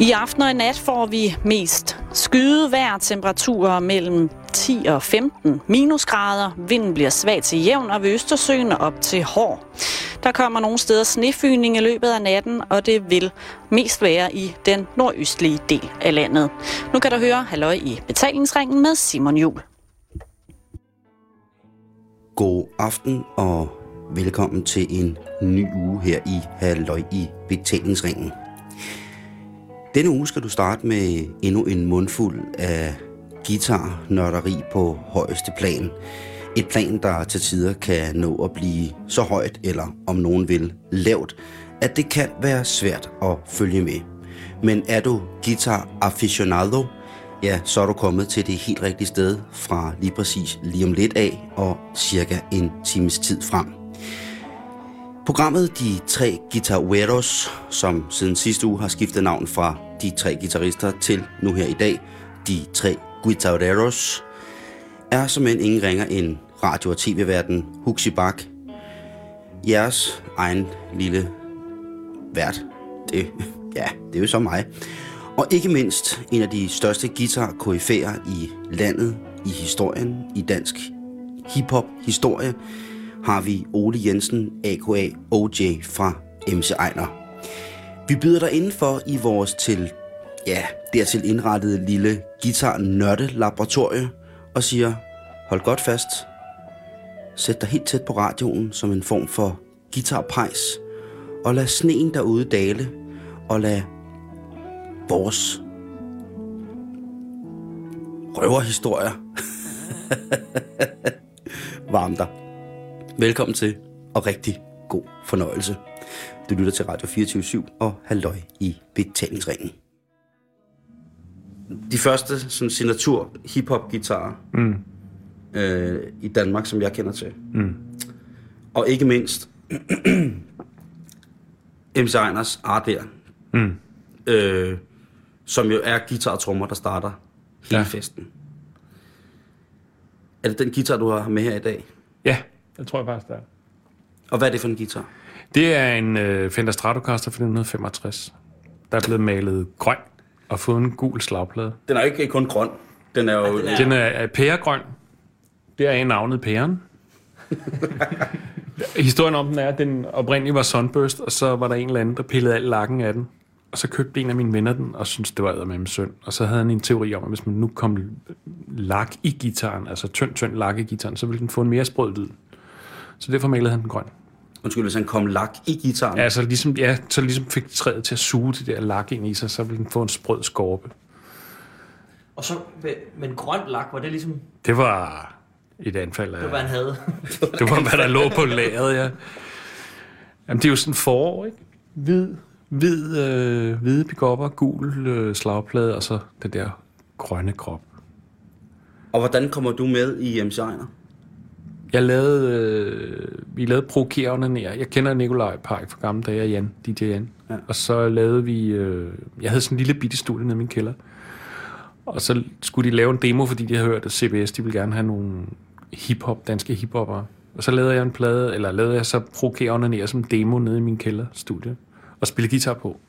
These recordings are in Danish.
I aften og i nat får vi mest skyde vejr temperaturer mellem 10 og 15 minusgrader. Vinden bliver svag til jævn og ved Østersøen op til hård. Der kommer nogle steder snefyning i løbet af natten, og det vil mest være i den nordøstlige del af landet. Nu kan du høre Halløj i betalingsringen med Simon Jul. God aften og velkommen til en ny uge her i Halløj i betalingsringen. Denne uge skal du starte med endnu en mundfuld af guitarnørderi på højeste plan. Et plan, der til tider kan nå at blive så højt, eller om nogen vil, lavt, at det kan være svært at følge med. Men er du guitar aficionado, ja, så er du kommet til det helt rigtige sted fra lige præcis lige om lidt af og cirka en times tid frem. Programmet De Tre Guitareros, som siden sidste uge har skiftet navn fra de Tre Guitarister til nu her i dag De Tre Guitareros, er som en ingen ringer end radio- og tv-verden Huxi Bak. Jeres egen lille vært. Det, ja, det er jo så mig. Og ikke mindst en af de største guitar i landet, i historien, i dansk hiphop-historie, har vi Ole Jensen, a.k.a. OJ fra MC Ejner. Vi byder dig indenfor i vores til, ja, dertil indrettede lille guitar-nørde-laboratorie og siger, hold godt fast, sæt dig helt tæt på radioen som en form for guitarpejs, og lad sneen derude dale, og lad vores røverhistorier varme dig. Velkommen til, og rigtig god fornøjelse. Du lytter til Radio 24 og halløj i betalingsringen. De første sådan, signatur hip-hop guitarer mm. øh, i Danmark, som jeg kender til. Mm. Og ikke mindst MC Einers Arder, mm. øh, som jo er guitar-trummer, der starter hele ja. festen. Er det den guitar, du har med her i dag? Ja, det tror jeg faktisk, det er. Og hvad er det for en guitar? Det er en uh, Fender Stratocaster fra 1965. Der er blevet malet grøn og fået en gul slagplade. Den er ikke kun grøn. Den er jo... Ja, den er, den er pæregrøn. Det er navnet pæren. Historien om den er, at den oprindeligt var Sunburst, og så var der en eller anden, der pillede al lakken af den. Og så købte en af mine venner den, og syntes, det var med min søn. Og så havde han en teori om, at hvis man nu kom lak i gitaren, altså tynd, tynd lak i gitaren, så ville den få en mere sprød lyd. Så derfor malede han den grøn. Undskyld, hvis han kom lak i gitaren? Ja, så ligesom, ja, så ligesom fik træet til at suge det der lak ind i sig, så ville den få en sprød skorpe. Og så, men grøn lak, var det ligesom... Det var et anfald af... Det var, hvad han havde. det var, hvad der lå på lageret, ja. Jamen, det er jo sådan forår, ikke? Hvid, hvid, øh, hvide pickupper, gul øh, slagplade, og så den der grønne krop. Og hvordan kommer du med i MC Ejner? Jeg lavede, øh, vi lavede provokerende nær. Jeg kender Nikolaj Park fra gamle dage, Jan, DJ Jan. Ja. Og så lavede vi, øh, jeg havde sådan en lille bitte studie nede i min kælder. Og så skulle de lave en demo, fordi de havde hørt, at CBS, de ville gerne have nogle hiphop, danske hiphopper. Og så lavede jeg en plade, eller lavede jeg så provokerende nær som demo nede i min kælderstudie. Og spille guitar på.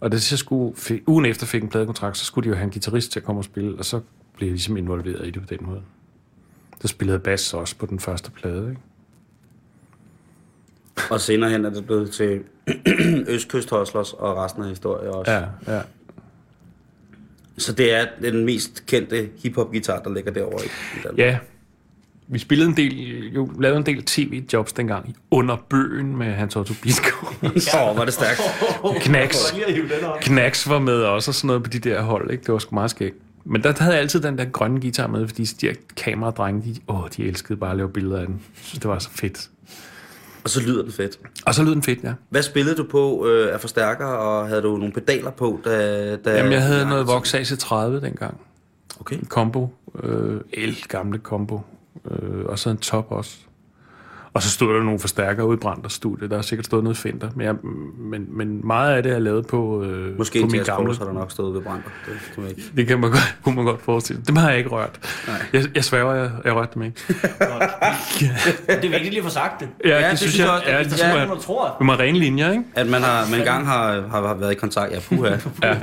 Og da jeg skulle, ugen efter fik en pladekontrakt, så skulle de jo have en guitarist til at komme og spille, og så blev jeg ligesom involveret i det på den måde. Der spillede bass også på den første plade, ikke? Og senere hen er det blevet til Østkyst Hustlers og resten af historien også. Ja, ja. Så det er den mest kendte hiphop-gitar, der ligger derovre i Danmark. Ja. Vi spillede en del, jo, lavede en del tv-jobs dengang under bøgen med Hans Otto Bisgaard. ja, var det stærkt. Knacks, Knacks var med også og sådan noget på de der hold, ikke? Det var sgu meget skægt. Men der havde jeg altid den der grønne guitar med, fordi de her kameradrenge, de, åh, de elskede bare at lave billeder af den. Synes, det var så fedt. Og så lyder den fedt. Og så lyder den fedt, ja. Hvad spillede du på øh, af forstærker, og havde du nogle pedaler på? Da, da Jamen, jeg havde noget Vox AC30 dengang. Okay. En combo. Øh, el gamle combo. Øh, og så en top også. Og så stod der nogle forstærkere ude i Branders studie. Der har sikkert stået noget Fender. Men, jeg, men, men meget af det er lavet på, øh, Måske på min gamle. Chorus har der nok stået ved Brander. Det kan man ikke. Det kan man godt, kunne man godt forestille. Dem har jeg ikke rørt. Nej. Jeg, jeg sværger, jeg, jeg rørte dem ikke. Det er vigtigt lige at få sagt det. Ja, Ja, det, det synes jeg. jeg også. Ja, Ja, det Det er man tror. Vi må have rene linjer, ikke? At man, har, man engang har, har, har været i kontakt. Ja, puha. Ja.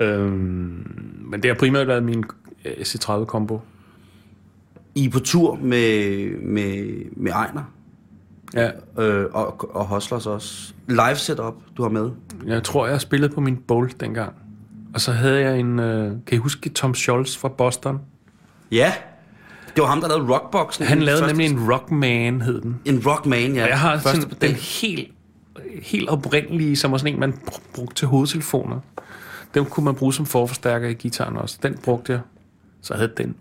Øhm, men det har primært været min øh, C30-kombo. I er på tur med, med, med Ejner Ja, øh, og, og Hustlers også. Live setup, du har med. jeg tror, jeg spillede på min Bolt dengang. Og så havde jeg en... Øh, kan I huske Tom Scholz fra Boston? Ja, det var ham, der lavede Rockboxen. Han lavede første- nemlig en Rockman, hed den. En Rockman, ja. Og jeg har sådan, den helt, helt oprindelige, som var sådan en, man br- brugte til hovedtelefoner. Den kunne man bruge som forforstærker i gitaren også. Den brugte jeg. Så havde den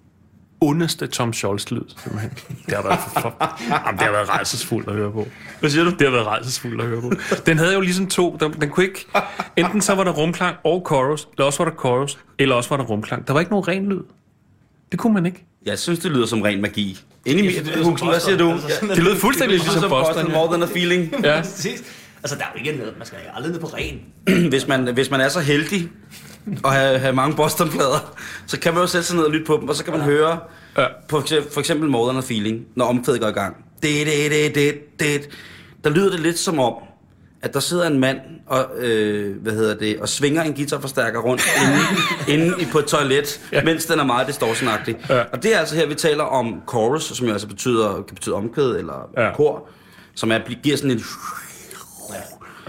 ondeste Tom Scholz-lyd, simpelthen. Det har været, for, for, jamen, det har været rejsesfuldt at høre på. Hvad siger du? Det har været rejsesfuldt at høre på. Den havde jo ligesom to. Den, den kunne ikke... Enten så var der rumklang og chorus, eller også var der chorus, eller også var der rumklang. Der var ikke nogen ren lyd. Det kunne man ikke. Jeg synes, det lyder som ren magi. Inde i Jeg synes, det mit lyder hus, som hvad siger du? Altså, Det lød fuldstændig Det lyder ligesom som Boston. Boston, more than a feeling. Ja. Præcis. Altså, der er jo ikke noget, man skal aldrig ned på ren. hvis, man, hvis man er så heldig at have, have mange Boston-plader, så kan man jo sætte sig ned og lytte på dem, og så kan man høre Ja. på for eksempel a Feeling, når omkvædet går i gang. Det, det, det, det, det. Der lyder det lidt som om, at der sidder en mand og, øh, hvad hedder det, og svinger en guitarforstærker rundt inde, inde i- på et toilet, ja. mens den er meget distortionagtig. Ja. Og det er altså her, vi taler om chorus, som jo altså betyder, kan betyde omkvæd eller Ja. ja. kor, som er, giver sådan en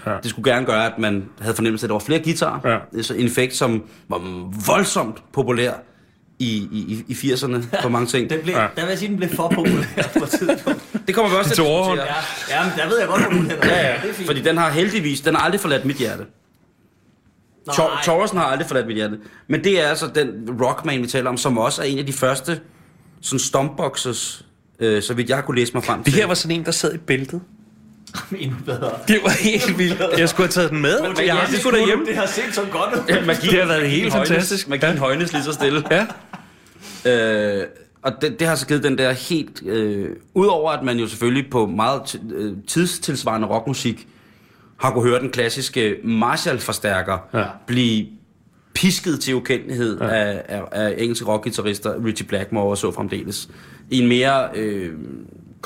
Ja. det skulle gerne gøre, at man havde fornemmelse af, at der var flere guitarer. Ja. Det er så en effekt, som var voldsomt populær i, i, i 80'erne på mange ting. Den blev, Ja. Der vil jeg sige, den blev for populær på et tidspunkt. Det kommer vi også til at diskutere. Ja, ja men der ved jeg godt, hvor du hen. Ja, ja, Det er fint. fordi den har heldigvis, den har aldrig forladt mit hjerte. Nå, Tor- nej. Torsen har aldrig forladt mit hjerte. Men det er altså den Rockman, vi taler om, som også er en af de første sådan stompboxes, øh, så vidt jeg kunne læse mig frem Det til. her var sådan en, der sad i bæltet. Endnu bedre. Det var helt vildt. Jeg skulle have taget den med. Men jeg har det skulle derhjemme. Det har set så godt ud. Ja, magien, Det har været helt fantastisk. Højnes, magien højnes lige så stille. Ja. Øh, og det, det har så givet den der helt... Øh, Udover at man jo selvfølgelig på meget øh, tidstilsvarende rockmusik har kunne høre den klassiske Marshall-forstærker Ja. ja. blive pisket til ukendelighed ja. af, af, af engelske rockguitarister, Richie Blackmore og så fremdeles, i en mere øh,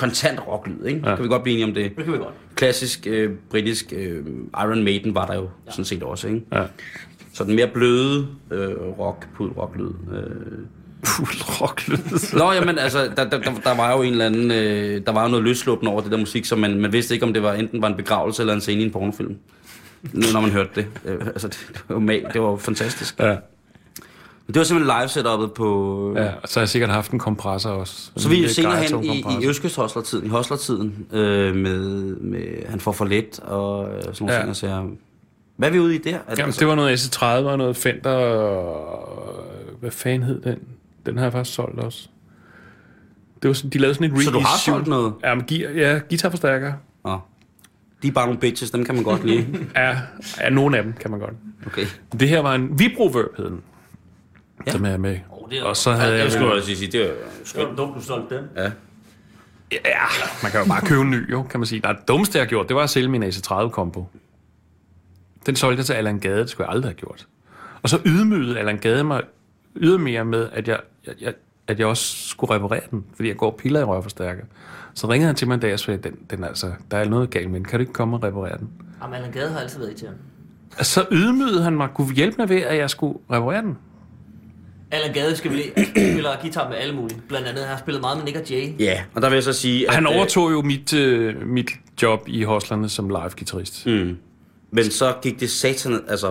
kontant rocklyd, ikke? Ja. Kan vi godt blive enige om det? Det kan vi godt. Klassisk øh, britisk øh, Iron Maiden var der jo ja. sådan set også, ikke? Ja. Så den mere bløde øh, rock, pud rocklyd. Øh, Fuld rocklyd. Nå, jamen, altså, der, der, der, der var jo en eller anden, øh, der var jo noget løsluppende over det der musik, så man, man vidste ikke, om det var enten var en begravelse eller en scene i en pornofilm. Nu, når man hørte det. Øh, altså, det, det var, mag, det var fantastisk. Ja. Det var simpelthen live setupet på... ja, og så har jeg sikkert haft en kompressor også. Så vi er En senere hen i, i kompressor. Østkyst-hostlertiden, i hostlertiden, øh, med, med Han får for let og øh, sådan nogle Ja. ja. ting, og siger, hvad er vi ude i der? Er Jamen, det var noget S30 og noget Fender og... Hvad fanden hed den? Den har jeg faktisk solgt også. Det var sådan, de lavede sådan en reissue. Så du har solgt noget? Ja, men, gi- ja guitarforstærker. Nå. De er bare nogle bitches, dem kan man godt lide. Ja, ja, nogle af dem kan man godt. Okay. Det her var en Vibroverb, hed den. Ja. Ja. Som jeg er med. Det er- og så havde jeg... skulle også sige, det er Det var dumt, du solgte den. Ja. Ja, man kan jo bare købe en ny, jo, kan man sige. Nej, det dummeste, jeg har gjort, det var at sælge min AC30-kombo. Den solgte jeg til Allan Gade, det skulle jeg aldrig have gjort. Og så ydmygede Allan Gade mig ydermere med, at jeg, jeg, jeg, at jeg også skulle reparere den, fordi jeg går og piller i rørforstærker. Så ringede han til mig en dag og sagde, den, den altså, der er noget galt med den, kan du ikke komme og reparere den? Jamen, Allan Gade har altid været til ham. Og så ydmygede han mig, kunne hjælpe mig ved, at jeg skulle reparere den. Allan Gade skal vi spiller guitar med alle mulige. Blandt andet har han spillet meget med Nick og Jay. Ja, og der vil jeg så sige... At, Han øh, overtog jo mit, øh, mit job i Hoslerne som live-gitarrist. Mm. Men så gik det satan... Altså,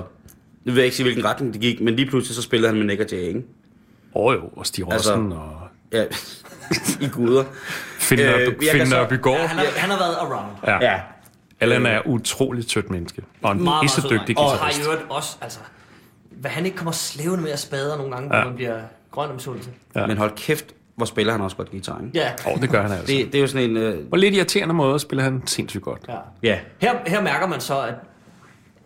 nu vil jeg ikke sige, hvilken retning det gik, men lige pludselig så spillede han med Nick og Jay, ikke? Og jo, og Stig Altså- og Ja, i guder. Finn Øh, Nørby, Nørbygaard. Ja, han, har, han har været around. Ja. Ja. Allan er utroligt sødt menneske. Og en Meget, meget dygtig dreng. Og har guitarist. i øvrigt også, altså... Hvad han ikke kommer slævende med at spadre nogle gange, Ja. hvor man bliver grøn om sulten. Ja. Men hold kæft, hvor spiller han også godt guitar, ikke? Ja. Åh, det gør han altså. Det, det er jo sådan en... Øh, På lidt irriterende måde spiller han sindssygt godt. ja. ja. Her, her mærker man så, at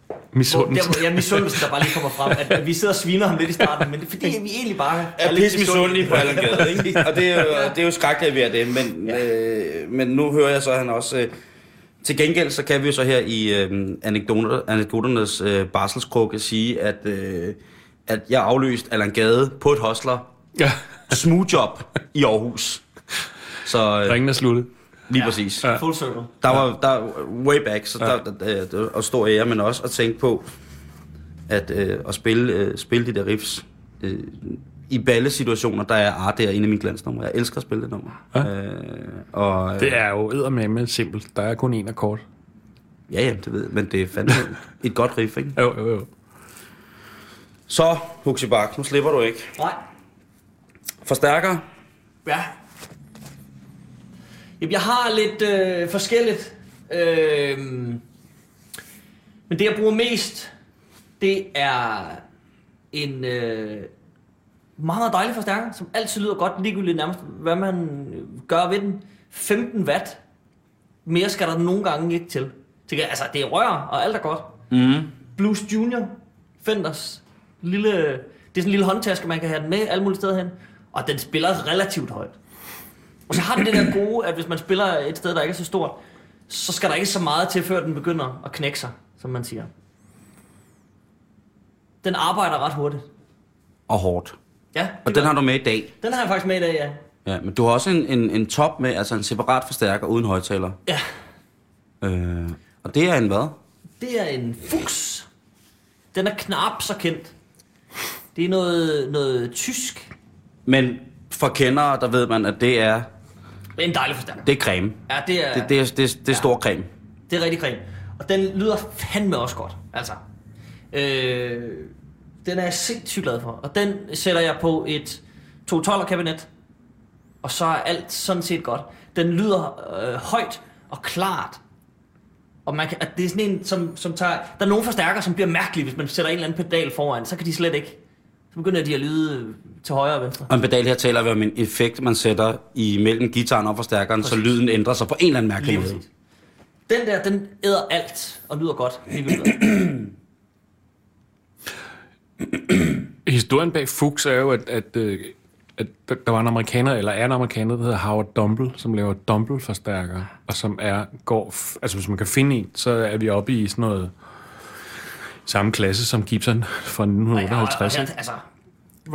Hvor, Misundelse. der, hvor, ja, misundelsen, der bare lige kommer frem. At, at vi sidder og sviner ham lidt i starten, men det er fordi, vi egentlig bare er pisse misundelige på Allan Gade, ikke? Og det er jo, det er jo skrækkeligt, er det, men, øh, men nu hører jeg så, at han også... Øh, til gengæld, så kan vi jo så her i øh, anekdoter, anekdoternes øh, barselskrukke sige, at, øh, at jeg afløst Allan Gade på et hostler Ja, smoothjob i Aarhus. Så øh, ringen er sluttet. lige Ja. præcis. Ja. Full circle. Der var der, way back, så der, der, der, der, og stor ære, men også at tænke på at, øh, at spille, øh, spille de der riffs øh, i balle-situationer, der er ah, det er en af mine glansnumre. Jeg elsker at spille det nummer. Ja. Øh, og, øh, Det er jo eddermame simpelt. Der er kun en akkord. Ja, ja, det ved jeg, men det er fandme et godt riff, ikke? Jo, jo, jo. Så, Huxi Bak, nu slipper du ikke. Nej. Forstærker. Ja. Jamen, jeg har lidt øh, forskelligt. Øh, men det, jeg bruger mest, det er en øh, meget, dejlig forstærker, som altid lyder godt, ligegyldigt nærmest, hvad man gør ved den. 15 watt. Mere skal der nogle gange ikke til. til altså, det er rør, og alt er godt. Mm. Blues Junior, Fenders, lille, det er sådan en lille håndtaske, man kan have den med alle mulige steder hen, og den spiller relativt højt. Og så har den det der gode, at hvis man spiller et sted, der ikke er så stort, så skal der ikke så meget til, før den begynder at knække sig, som man siger. Den arbejder ret hurtigt. Og hårdt. Ja, Og den har du med i dag. den har jeg faktisk med i dag, ja. Ja, men du har også en, en, en top med, altså en separat forstærker uden højtaler. Ja, Øh, og det er en hvad? det er en Fuchs. Den er knap så kendt. Det er noget, noget tysk. Men for kendere, der ved man, at det er, Det er en dejlig forstærker. det er creme. Ja, det er... Det, det, er, det, det er stor creme. Det er rigtig creme. Og den lyder fandme også godt. Altså. Øh, den er jeg sindssygt glad for. Og den sætter jeg på et 212 kabinet. Og så er alt sådan set godt. Den lyder øh, højt og klart. Og man kan, at det er sådan en, som, som tager... Der er nogle forstærkere, som bliver mærkelige, hvis man sætter en eller anden pedal foran. Så kan de slet ikke. Så begynder de at lyde øh, til højre og venstre. Og en pedal her taler vi om en effekt, man sætter imellem gitaren og forstærkeren, så lyden ændrer sig på en eller anden mærkelig Lige måde. præcis. Den der, den æder alt og lyder godt. Godt. Historien bag Fuchs er jo, at, at, øh, at der var en amerikaner, eller er en amerikaner, der hedder Howard Dumble, som laver Dumble-forstærkere, og som er, går, altså hvis man kan finde en, så er vi oppe i sådan noget samme klasse som Gibson fra 1958. Og, og, og, altså,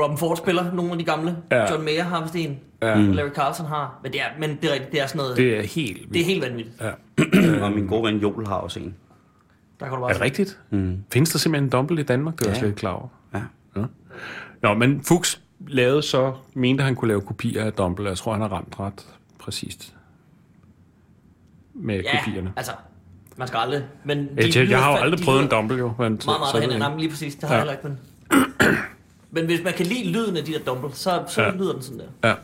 Robin Ford spiller nogle af de gamle. Ja. John Mayer har vist en. Ja. Ja. Larry Carlson har. Men det er, men det er rigtigt, det er sådan noget... Det, er helt vildt. det er helt vanvittigt. Ja. Og min gode ven Joel har også en. Der kan du bare Er det rigtigt? Mm. Findes der simpelthen en Dumble i Danmark? Det er jeg Ja. slet ikke klar over. Ja. Nå, men Fuchs lavede så, mente han kunne lave kopier af Dumble, jeg tror, han har ramt ret præcist med Ja, kopierne. altså, man skal aldrig... Men de Jeg, jeg, jeg har jo aldrig prøvet en Dumble, jo. Men, Meget, meget derhen. jeg Jamen, lige præcis, det har Ja. jeg heller ikke, men... Men hvis man kan lide lyden af de der dumble, så, så Ja. ja. lyder den sådan der. Ja.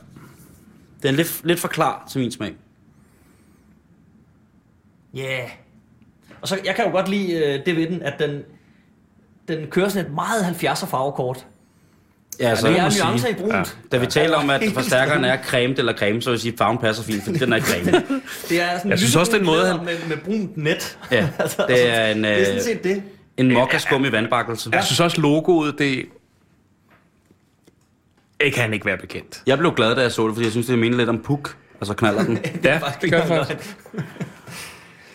Den er lidt, lidt for klar til min smag. Ja. Yeah. Og så, jeg kan jo godt lide øh, det ved den, at den, den kører sådan et meget 70'er farvekort. Ja, altså, det må er nuancer i brunt. Ja. Ja. da vi taler om, at forstærkeren er creme eller creme, så vil jeg sige, at farven passer fint, for den er creme. Det er sådan Jeg synes også, den måde, han- Med, med brunt net. Ja, det er en, det er sådan øh, set det. en mokkaskum i vandbakkelse. Jeg synes også, logoet, det... Det kan ikke være bekendt. Jeg blev glad, da jeg så det, fordi jeg synes, det minder lidt om puk. Altså knaller den. Ja, det gør faktisk.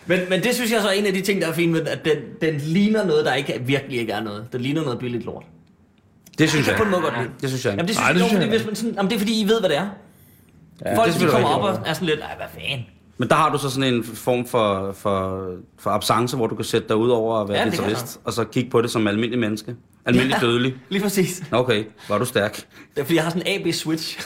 Men, men det synes jeg så er en af de ting, der er fint med, den, at den, den ligner noget, der ikke, virkelig ikke er noget. Den ligner noget billigt lort. Det synes Jeg kan på en måde godt lide. Det synes jeg. Jamen det synes, Nej, det synes fordi, jeg hvis man sådan, jamen, det er fordi, I ved, hvad det er. Ja, Folk, det de kommer op og er sådan lidt, nej, hvad fanden. Men der har du så sådan en form for, for, for absence, hvor du kan sætte dig ud over at være Ja, ja, det guitarist, og så kigge på det som almindelig menneske. Almindelig ja. dødelig. Lige præcis. Okay, var du stærk. Det er fordi, jeg har sådan en AB-switch.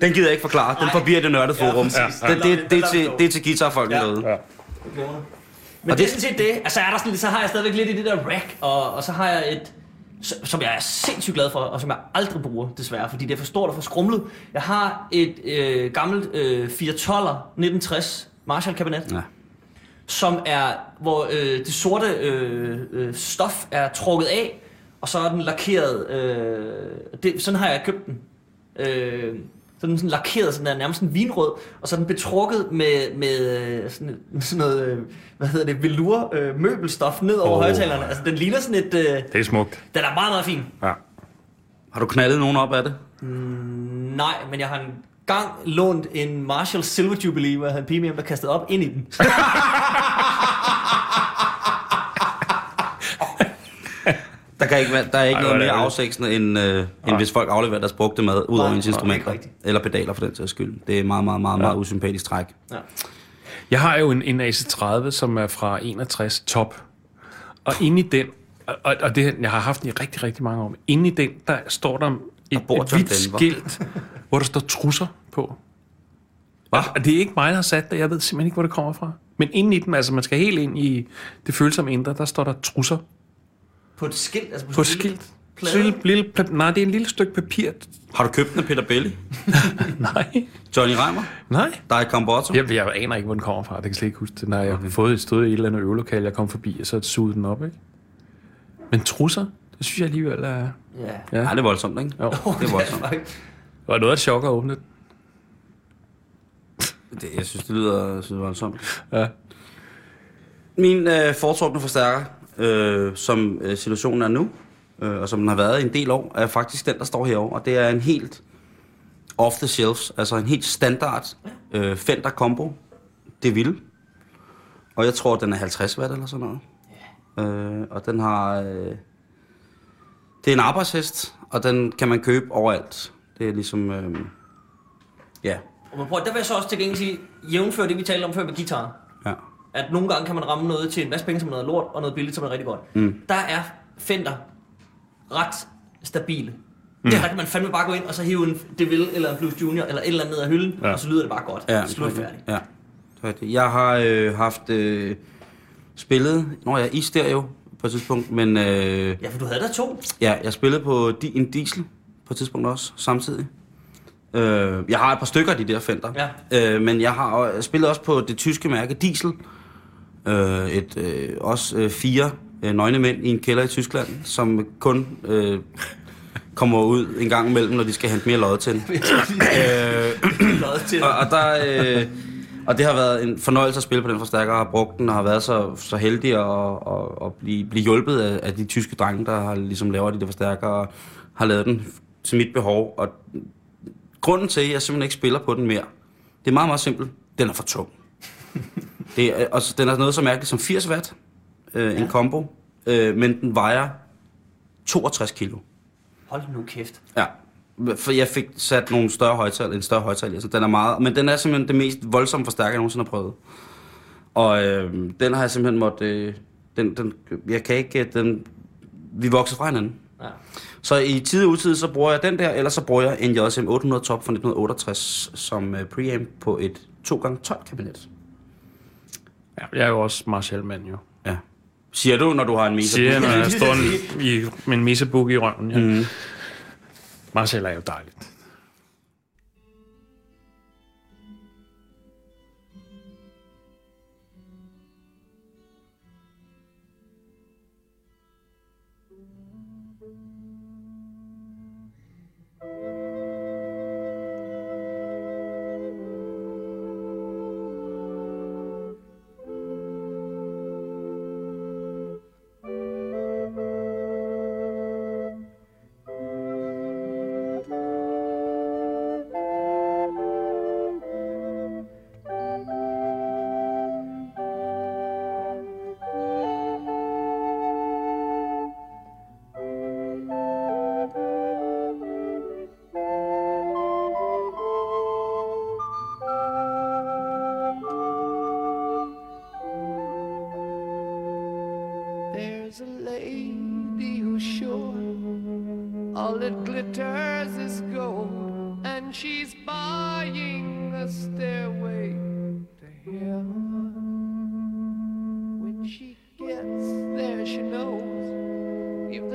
Den gider jeg ikke forklare. Den forbier det nørdede Ja, forum. præcis. det, det, det, det, Den er til, det er til guitarfolkene Ja. derude. Ja. Men Og det er det- sådan set det. Altså, er der sådan, så har jeg stadigvæk lidt i det der rack, og, og så har jeg et, som jeg er sindssygt glad for, og som jeg aldrig bruger, desværre, fordi det er for stort og for skrumlet. Jeg har et øh, gammelt øh, 412'er 1960 Marshall-kabinet, Ja. som er, hvor øh, det sorte øh, øh, stof er trukket af, og så er den lakeret. Øh, det, sådan har jeg købt den. Øh, Så den sådan lakeret, sådan der, nærmest en vinrød, og så er den betrukket med, med øh, sådan, sådan noget, øh, hvad hedder det, velour øh, møbelstof ned over oh. højtalerne. Altså, den ligner sådan et... Øh, Det er smukt. den er meget, meget fin. Ja. Har du knaldet nogen op af det? Nej, men jeg har en gang lånt en Marshall Silver Jubilee, hvor jeg havde en pige med, der kastede op ind i den. Der, kan ikke der er ikke Ej, noget er mere det afsægtsende, end, øh, end hvis folk afleverer deres brugte mad ud over ens instrumenter. Eller pedaler for den sags skyld. Det er meget, meget, meget, meget usympatisk træk. Ja. Jeg har jo en, en AC30, som er fra 61 top. Og inde i den, og, og- det, jeg har haft den i rigtig, rigtig mange år, inde i den, der står der et, bor et hvidt skilt, hvor der står trusser på. Og, og det er ikke mig, der har sat det. Jeg ved simpelthen ikke, hvor det kommer fra. Men inde i den, altså man skal helt ind i det følsomme indre, der står der trusser På et skilt? Altså på, på et skilt. lille, lille, pla- nej, det er en lille stykke papir. Har du købt den af Peter Belli? Nej, Johnny Reimer? nej. Dig Cambotto? Jeg, jeg aner ikke, hvor den kommer fra. Det kan jeg slet ikke huske det. Når jeg har fået et sted i et eller andet øvelokale, jeg kom forbi, og så sugede den op, ikke? Men trusser, det synes jeg alligevel er... Ja. Ja. Ja, det er voldsomt, ikke? Jo. Det er voldsomt. Det var noget af et chok at åbne. Det, jeg synes, det lyder, synes, det er voldsomt. Ja. Min øh, foretrukne forstærker, øh, som øh, situationen er nu, øh, og som den har været i en del år, er faktisk den, der står herovre. Og det er en helt off the shelves, altså en helt standard øh, Fender Combo. Det vil. Og jeg tror, den er 50 watt eller sådan noget. Øh, og den har... Øh, det er en arbejdshest, og den kan man købe overalt. Det er ligesom... Øh, ja, Og man prøver, der vil jeg så også til gengæld sige, jævnfør det, vi talte om før med guitar. ja. At nogle gange kan man ramme noget til en masse penge, som er noget lort, og noget billigt, som er rigtig godt. Mm. Der er Fender ret stabile. Mm. Der kan man fandme bare gå ind, og så hive en DeVille eller en Blues Junior, eller et eller andet ned af hylden, ja. Og så lyder det bare godt. Ja, Slut er færdigt. Ja, er. Jeg har øh, haft øh, spillet, når jeg i stereo på et tidspunkt, men øh, Ja, for du havde der to. ja, jeg spillede på di- en diesel på et tidspunkt også, samtidig. Øh, jeg har et par stykker af de der Fender, Ja. øh, men jeg har spillet også på det tyske mærke Diesel. Øh, et, øh, også øh, fire øh, nøgne mænd i en kælder i Tyskland, som kun øh, kommer ud en gang imellem, når de skal hente mere lod til. øh, og, og, der, øh, og det har været en fornøjelse at spille på den forstærker, og har brugt den, og har været så, så heldig at, at, at blive, blive hjulpet af, af de tyske drenge, der har ligesom lavet de der forstærkere, og har lavet den til mit behov. Og grunden til, at jeg simpelthen ikke spiller på den mere, det er meget, meget simpelt. Den er for tung. Det er, og den er noget så mærkeligt som 80 watt, øh, en combo, øh, men den vejer 62 kilo. Hold nu kæft. Ja, for jeg fik sat nogle større højtal, en større højtal, så den er meget, men den er simpelthen det mest voldsomme forstærker, jeg nogensinde har prøvet. Og øh, den har jeg simpelthen måtte, øh, den, den, jeg kan ikke, øh, den, vi vokser fra hinanden. Ja. Så i tid og utid, så bruger jeg den der, eller så bruger jeg en JSM 800 Top fra 1968 som øh, preamp på et 2x12 kabinet. Ja. Jeg er jo også Marshall-mand, jo. Ja. Siger du, når du har en Mesa? Siger jeg, når jeg står en, i, med en missebuk i røven. Ja. Mm. Marshall er jo dejligt.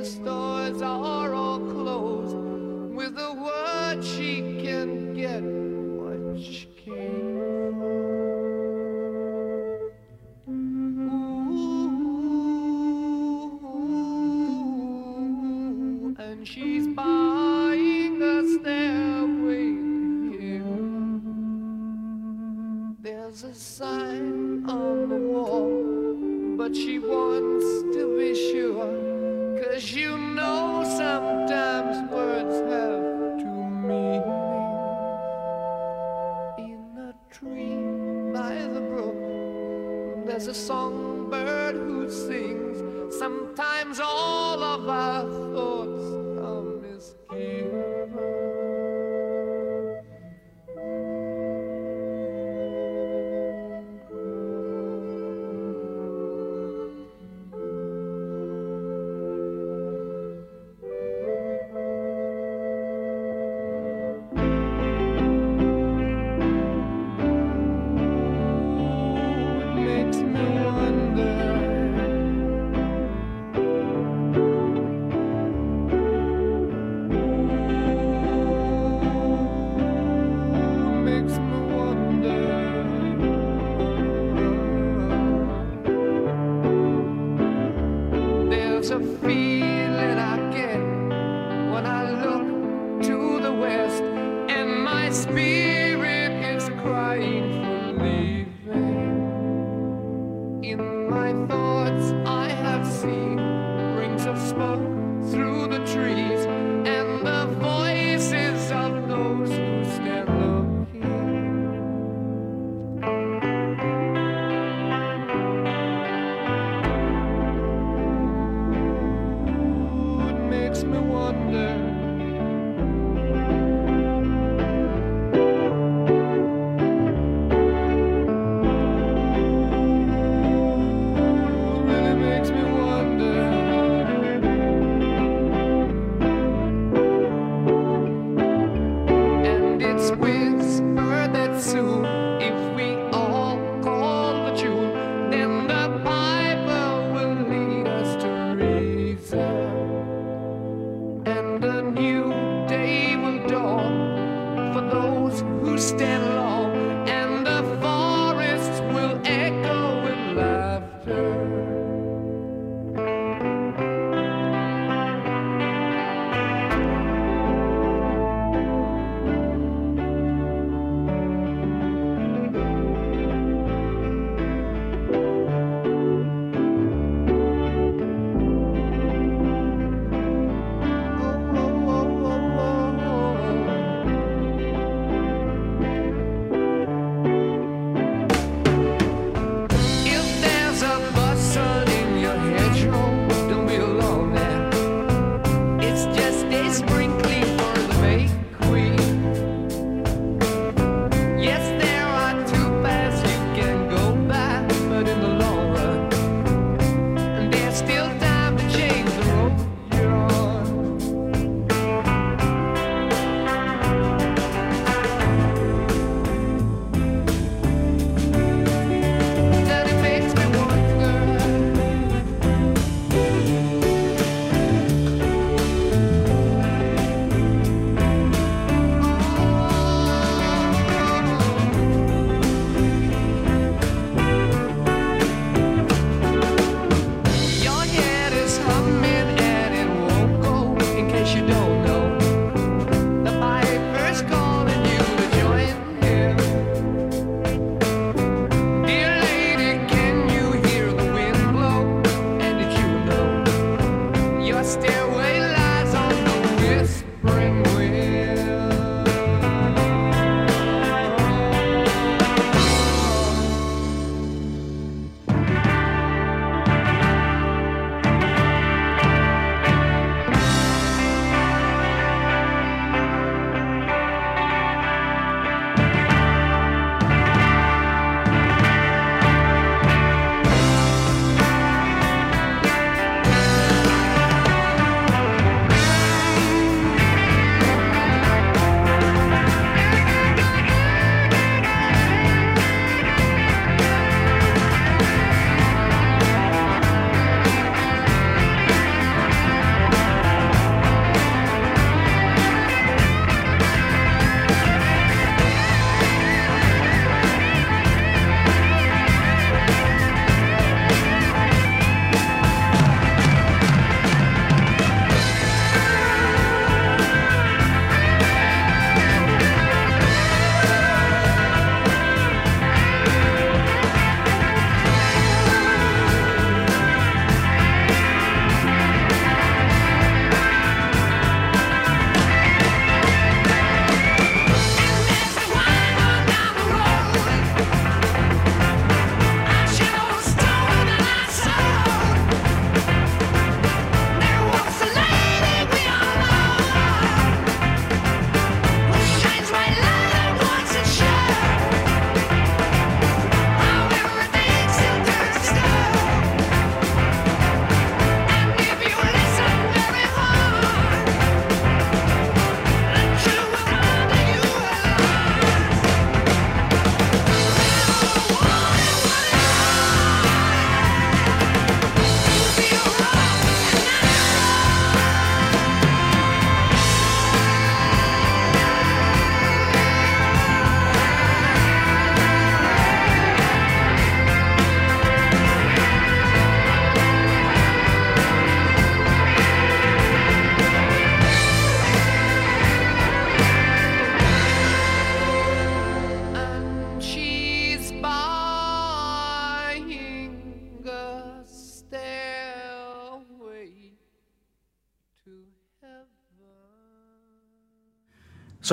Stores are all closed, with a word she can get what she came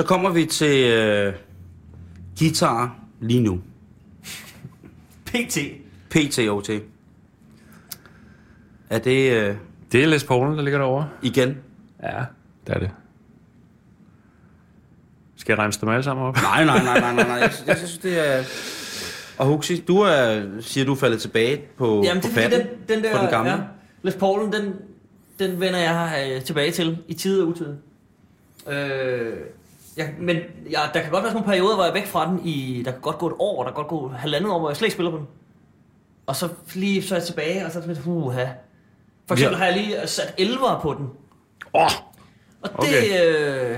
Så kommer vi til øh, guitar lige nu. PT. PTOT. Er det øh, Det er Les Paul, der ligger derovre. igen? Ja, det er det. Skal jeg remse dem alle sammen op? Nej, nej, nej, nej, nej, nej. Jeg, synes- jeg synes, det er... Og Huxi, du er, siger, du er faldet tilbage på, Jamen, på det er fatten, den, den der... på den gamle. Ja, Les Paulen, den, den vender jeg øh, tilbage til i tid og utid. Øh, jeg, men jeg, der kan godt være sådan nogle perioder, hvor jeg er væk fra den i... Der kan godt gå et år, der kan godt gå halvandet år, hvor jeg slet ikke spiller på den. Og så lige så er jeg tilbage, og så er det sådan, uha. For eksempel Ja. har jeg lige sat 11'er på den. Åh! Og det, Okay. øh,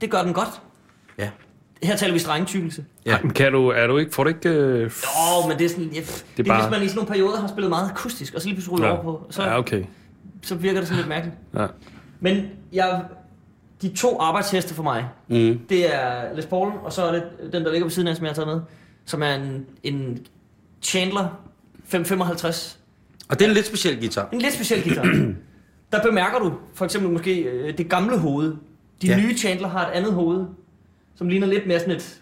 det gør den godt. Ja. Her taler vi strengetykkelse. Ja. Ja. Kan du, er du ikke, får du ikke... Øh, Åh, men det er sådan... Ja, det, er det er bare- hvis man i sådan nogle perioder har spillet meget akustisk, og så lige pludselig ryger over på, så, ja, okay. så virker det sådan lidt mærkeligt. Ja. Men jeg, de to arbejdsheste for mig, Mm. det er Les Paul, og så er det den, der ligger ved siden af, som jeg har taget med, som er en, en Chandler 555. Og det er en lidt speciel guitar. En lidt speciel guitar. der bemærker du for eksempel måske øh, det gamle hoved. De Ja. ja. nye Chandler har et andet hoved, som ligner lidt mere sådan et...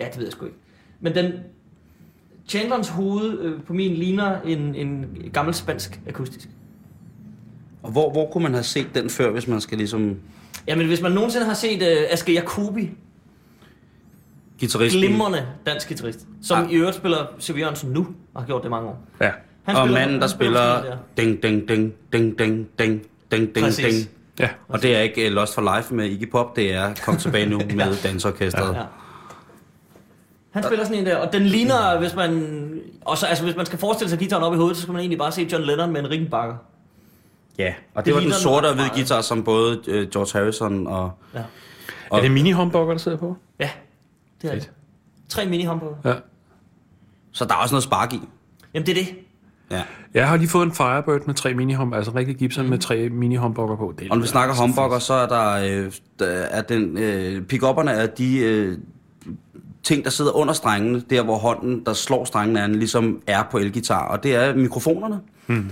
Ja, det ved jeg sgu ikke. Men den... Chandlerens hoved øh, på min ligner en, en gammel spansk akustisk. Og hvor, hvor kunne man have set den før, hvis man skal ligesom... Jamen, hvis man nogensinde har set øh, Aske Jacobi, Gitarristen. glimrende dansk guitarist, som Ja. ja. i øvrigt spiller C.V. Jørgensen nu, og har gjort det mange år. Ja. Han Og manden, der spiller... Ding, ding, ding, ding, ding, ding, ding, ding, Præcis. ding. Ja. Og det er ikke uh, Lost for Life med Iggy Pop, det er Kom tilbage nu med dansorkestret. Ja. Han spiller sådan en der, og den ligner, hvis man... Også, altså, hvis man skal forestille sig guitaren op i hovedet, så skal man egentlig bare se John Lennon med en Rickenbacker. Ja, og det, Det var den sorte og hvide guitar, som både uh, George Harrison og... Ja. Og- Er det mini humbucker der sidder på? Ja, det er det. Tre mini humbucker. Ja. Så der er også noget spark i. Jamen, det er det. Ja. Jeg har lige fået en Firebird med tre mini humbucker, altså en rigtig Gibson med tre mini humbucker på. Det Og når vi snakker humbucker, så er der, øh, der er den, øh, pick-upperne er de øh, ting, der sidder under strengene, der hvor hånden, der slår strengene an, ligesom er på elgitar. Og det er mikrofonerne, hmm.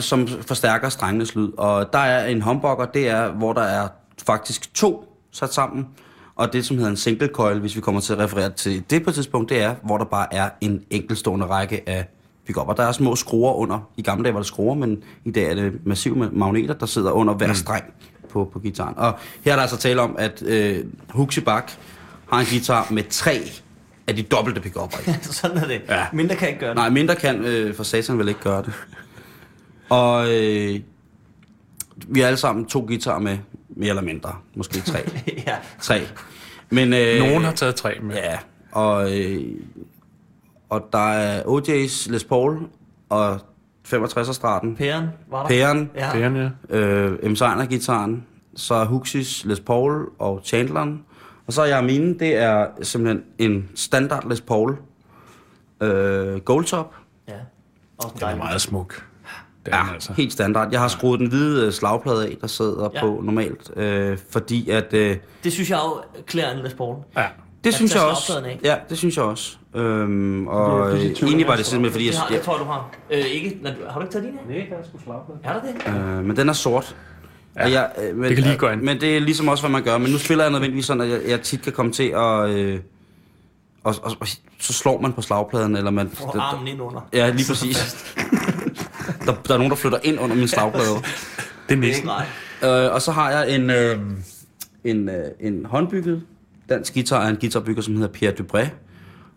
Som forstærker strengenes lyd. Og der er en humbucker, det er, hvor der er faktisk to sat sammen. Og det, som hedder en single coil, hvis vi kommer til at referere til det på et tidspunkt, det er, hvor der bare er en enkeltstående række af pick-upper. Der er små skruer under. I gamle dage var det skruer, men i dag er det massive magneter, der sidder under hver streng på, på gitaren. Og her er der altså tale om, at øh, Huxi Bak har en guitar med tre af de dobbelte pick-upper sådan er det. Ja. Mindre kan ikke gøre det. Nej, mindre kan, øh, for satan vil ikke gøre det. Og øh, vi har alle sammen to guitarer med, mere eller mindre. Måske tre. ja. tre. Men, øh, Nogen har taget tre med. Ja, og, øh, og der er OJ's Les Paul og 65'er-straten. Pæren var der. Pæren, Det Ja. ja. øh, M. gitaren så er Huxis Les Paul og Chandleren. Og så er jeg mine, det er simpelthen en standard Les Paul øh, Goldtop. ja. Også Den er meget smuk. Det er Ja, den altså. helt standard. Jeg har skruet den hvide øh, slagplade af, der sidder Ja. på normalt, øh, fordi at... Øh, Det synes jeg jo klæder en Les Paul. Ja. det synes jeg også. af. Ja, det synes jeg også. Øhm, og Det pludselig tvivl, egentlig var det simpelthen, fordi jeg... Det, har, jeg det tror jeg, du har. Øh, ikke. Når, du- har du ikke taget dine? Nej, der er sgu slagplade. Er der det? Øh, men den er sort. Ja, jeg, øh, men, det kan lige gå an. Men det er ligesom også, hvad man gør. Men nu spiller jeg nødvendigvis sådan, at jeg, jeg tit kan komme til at... Øh, og, og, og, så slår man på slagpladen, eller man... Får armen ind under. Ja, lige præcis. der, der er nogen, der flytter ind under min slagplade. Det er er nej. Øh, og så har jeg en, øh, en, øh, en håndbygget dansk guitar af en guitarbygger, som hedder Pierre Dubré.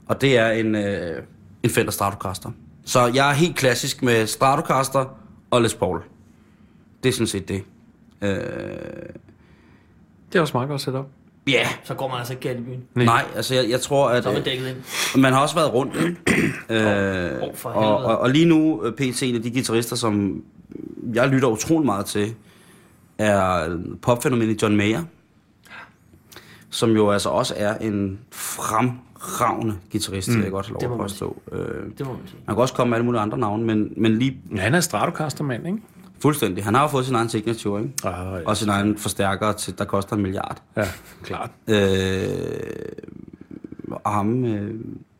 Og det er en, øh, en Fender Stratocaster. Så jeg er helt klassisk med Stratocaster og Les Paul. Det er sådan set det. Øh, Det er også meget godt setup. Ja, yeah. Så går man altså ikke galt i byen. Nej. nej, altså jeg, jeg tror, at Så er man øh, dækket ind. man har også været rundt, ikke? øh, Åh, for og, helvede. og, og lige nu, øh, PT, en af de guitarister, som jeg lytter utrolig meget til, er popfænomenet John Mayer, som jo altså også er en fremragende guitarist, mm. jeg godt lov Det at påstå. Øh, Det må man sige. man kan også komme med alle mulige andre navne, men, men lige Ja, han er Stratocaster-mand, ikke? Fuldstændig. Han har jo fået sin egen signature, ikke? Ah, ja. Og sin egen forstærker, til, der koster en milliard. Ja, klart. Øh, og ham, øh,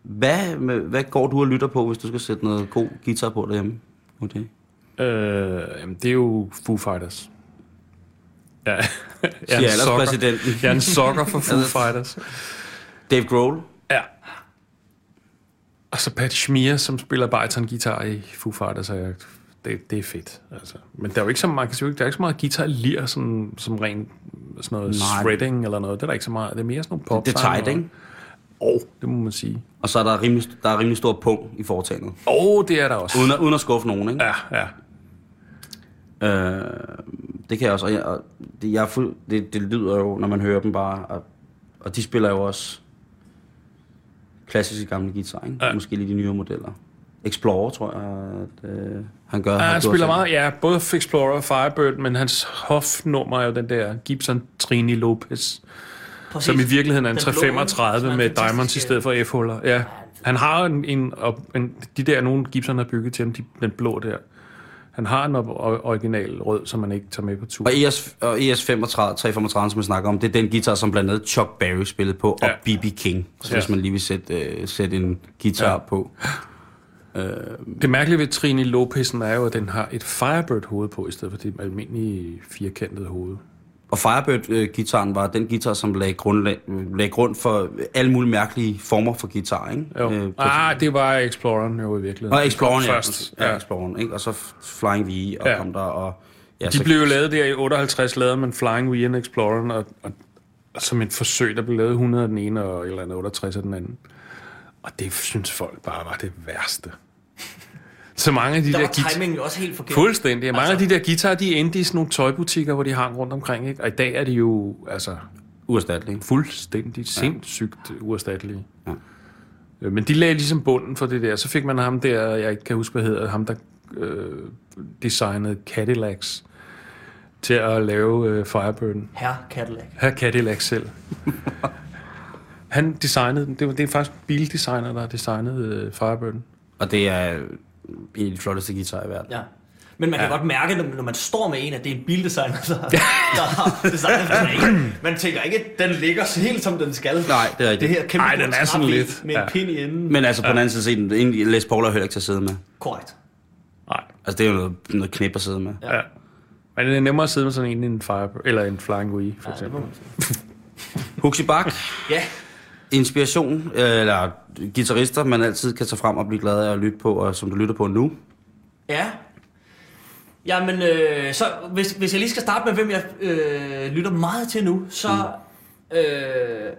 hvad, hvad går du og lytter på, hvis du skal sætte noget god guitar på derhjemme? Okay. Øh, jamen, det er jo Foo Fighters. Ja, jeg er en sokker. Jeg er en sokker for Foo Fighters. Dave Grohl. Ja. Og så Pat Schmier, som spiller bariton-guitar i Foo Fighters, er, det, det er fedt. Altså. Men der er jo ikke så meget, der er ikke så meget guitar lir, sådan, som ren sådan noget Nej. shredding eller noget. Det er der ikke så meget. Det er mere sådan nogle pop Det er tight, ikke? Åh, oh, det må man sige. Og så er der rimelig, der er rimelig stor pung i foretagendet. Åh, oh, det er der også. Uden at, uden at skuffe nogen, ikke? Ja, ja. Øh, det kan jeg også. Og jeg, og det, jeg fuld, det, det lyder jo, når man hører dem bare. Og, og de spiller jo også klassiske gamle guitar, ikke? Ja. Måske lige de nyere modeller. Explorer, tror jeg, at øh, han gør. Ja, har han gjort spiller selv. meget, ja, både Explorer og Firebird, men hans hofnummer er jo den der Gibson Trini Lopez, Præcis. som i virkeligheden er en Den blå, ikke? 335 Som er med diamonds i stedet for F-huller. Ja, han har en, en, op- en, de der, nogle Gibson har bygget til ham, de, den blå der. Han har en original rød, som man ikke tager med på tur. Og ES, og ES 35, 335, som vi snakker om, det er den guitar, som blandt andet Chuck Berry spillede på, og Ja. B.B. King. Så Ja. hvis man lige vil sætte, øh, sætte en guitar Ja. ja. På. Det mærkelige ved Trini Lopez'en er jo, at den har et Firebird-hoved på, i stedet for det almindelige firkantede hoved. Og Firebird-gitaren var den guitar, som lagde, grundlag, lagde grund for alle mulige mærkelige former for guitar, ikke? Jo. Øh, Øh, ah, det var Exploreren jo i virkeligheden. og Exploreren, ja. Først, ja. Exploreren, ikke? Og så Flying V, og Ja. kom der, og... Ja, De blev jo lavet der i 58, lavede man Flying V and Exploreren, og, og, og som et forsøg, der blev lavet 100 af den ene, og eller andet 68 af den anden. Og det synes folk bare var det værste. Så mange af de Der der, var guitar... timingen også helt forkert. Fuldstændig. Mange Altså- af de der guitarer, de endte i sådan nogle tøjbutikker, hvor de hang rundt omkring, ikke? Og i dag er de jo altså Uerstattelige. fuldstændig sindssygt uerstattelige. Ja. Øh, Men de lagde ligesom bunden for det der. Så fik man ham der, jeg ikke kan huske, hvad hedder, ham der øh, designede Cadillacs til at lave øh, Firebirden. Herr Cadillac. Her Cadillac selv. Han designede den. Det, var, det er faktisk bildesigner, der har designet øh, Firebirden. Og det er en af de flotteste guitarer i verden. Ja. Men man kan Ja. godt mærke, når- når man står med en, at det er en bildesigner, der, der har designet den. Ikke? Man tænker ikke, at den ligger helt som den skal. Nej, det er rigtigt. Det her kæmpe Ej, den er sådan lidt, Med en ja. pind i enden. Men altså på den anden side set, Les Paul er heller ikke til at sidde med. Korrekt. Nej. Altså det er jo noget, noget knæp at sidde med. Ja. Men det er nemmere at sidde med sådan en end en Firebird, eller en Flying Wii, for Ja, eksempel. Huxi Bak, Ja, inspiration, øh, eller guitarister, man altid kan tage frem og blive glad af at lytte på, og som du lytter på nu. Ja. Jamen, øh, så hvis, hvis jeg lige skal starte med, hvem jeg øh, lytter meget til nu, så... Mm. Øh,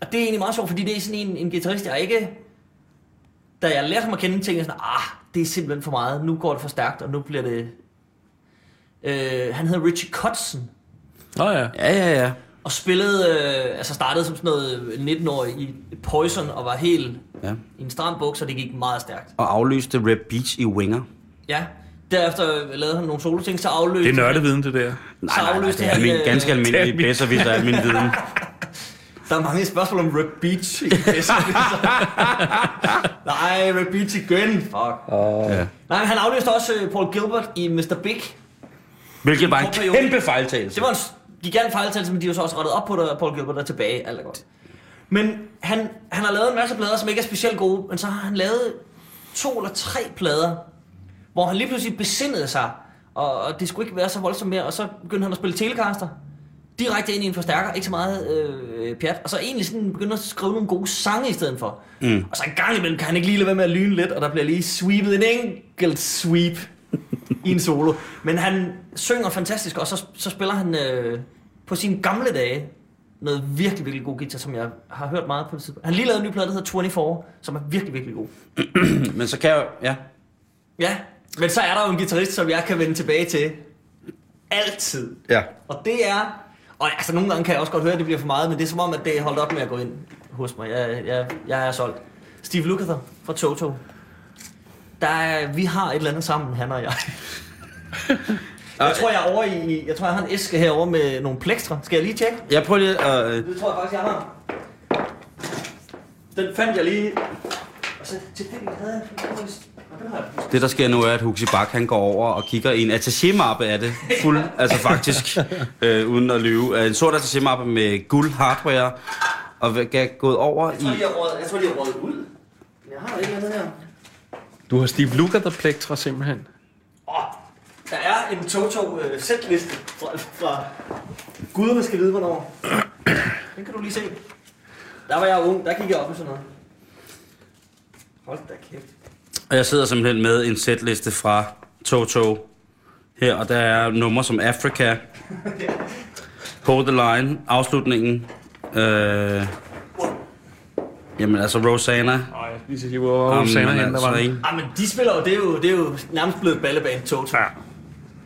og det er egentlig meget sjovt, fordi det er sådan en, en guitarist, jeg ikke... Da jeg lærte ham at kende, tænkte jeg sådan, ah, det er simpelthen for meget. Nu går det for stærkt, og nu bliver det... Øh, han hedder Richie Kotzen, Nå ja. Ja, ja, ja. Og spillede, øh, altså startede som sådan noget 19-årig i Poison, og var helt ja. i en stram buks, og det gik meget stærkt. Og aflyste Rap Beach i Winger. Ja, derefter lavede han nogle solo ting, så afløste Det er nørdeviden, det der. Nej, nej, nej, det er han, almin, øh, ganske det er almindelig almin- bedser, hvis der er min viden. Der er mange spørgsmål om Red Beach. i Nej, Red Beach igen. Fuck. Ja. Nej, han afløste også øh, Paul Gilbert i Mr. Big. Hvilket var en kæmpe fejltagelse. Det var en gigant fejltagelse, men de har så også rettet op på det, og Paul Gilbert er tilbage. Alt er godt. Men han, han har lavet en masse plader, som ikke er specielt gode, men så har han lavet to eller tre plader, hvor han lige pludselig besindede sig, og, og det skulle ikke være så voldsomt mere, og så begyndte han at spille Telecaster, direkte ind i en forstærker, ikke så meget øh, pjat, og så egentlig sådan begyndte at skrive nogle gode sange i stedet for. Mm. Og så en gang imellem kan han ikke lige lade være med at lyne lidt, og der bliver lige sweepet en enkelt sweep i en solo. Men han synger fantastisk, og så, så spiller han øh, på sine gamle dage noget virkelig, virkelig god guitar, som jeg har hørt meget på det tidspunkt. Han har lige lavet en ny plade, der hedder 24, som er virkelig, virkelig god. Men så kan jeg ja. Ja, men så er der jo en guitarist, som jeg kan vende tilbage til altid. Ja. Og det er... Og altså, nogle gange kan jeg også godt høre, at det bliver for meget, men det er som om, at det er holdt op med at gå ind hos mig. Jeg, jeg, jeg er solgt. Steve Lukather fra Toto. Der er, vi har et eller andet sammen, han og jeg. Jeg tror, jeg er over i... Jeg tror, jeg har en æske herovre med nogle plektre. Skal jeg lige tjekke? Jeg prøver lige at... Øh, Det tror jeg faktisk, jeg har. Den fandt jeg lige... Og så tilfældigt havde jeg... Jeg. det, der sker nu, er, at Huxi Bak, han går over og kigger i en attaché-mappe af det. Fuld, altså faktisk, øh, uden at lyve. En sort attaché-mappe med guld hardware. Og er gået over Jeg i... tror, har røget, jeg tror, de har røget ud. Jeg har et eller andet her. Du har Steve Lukather plektra simpelthen. Åh, der er en Toto uh, setliste fra, fra Guderne skal vide, hvornår. Den kan du lige se. Der var jeg ung, der gik jeg op med sådan noget. Hold da kæft. Og jeg sidder simpelthen med en setliste fra Toto her, og der er numre som Africa, Hold the Line, afslutningen, øh, jamen altså Rosanna, Nej, lige sige, hvor Jamen, Rosanna hen, der altså, var ikke? Ah, men de spiller jo, det er jo, det er jo nærmest blevet ballebane Toto.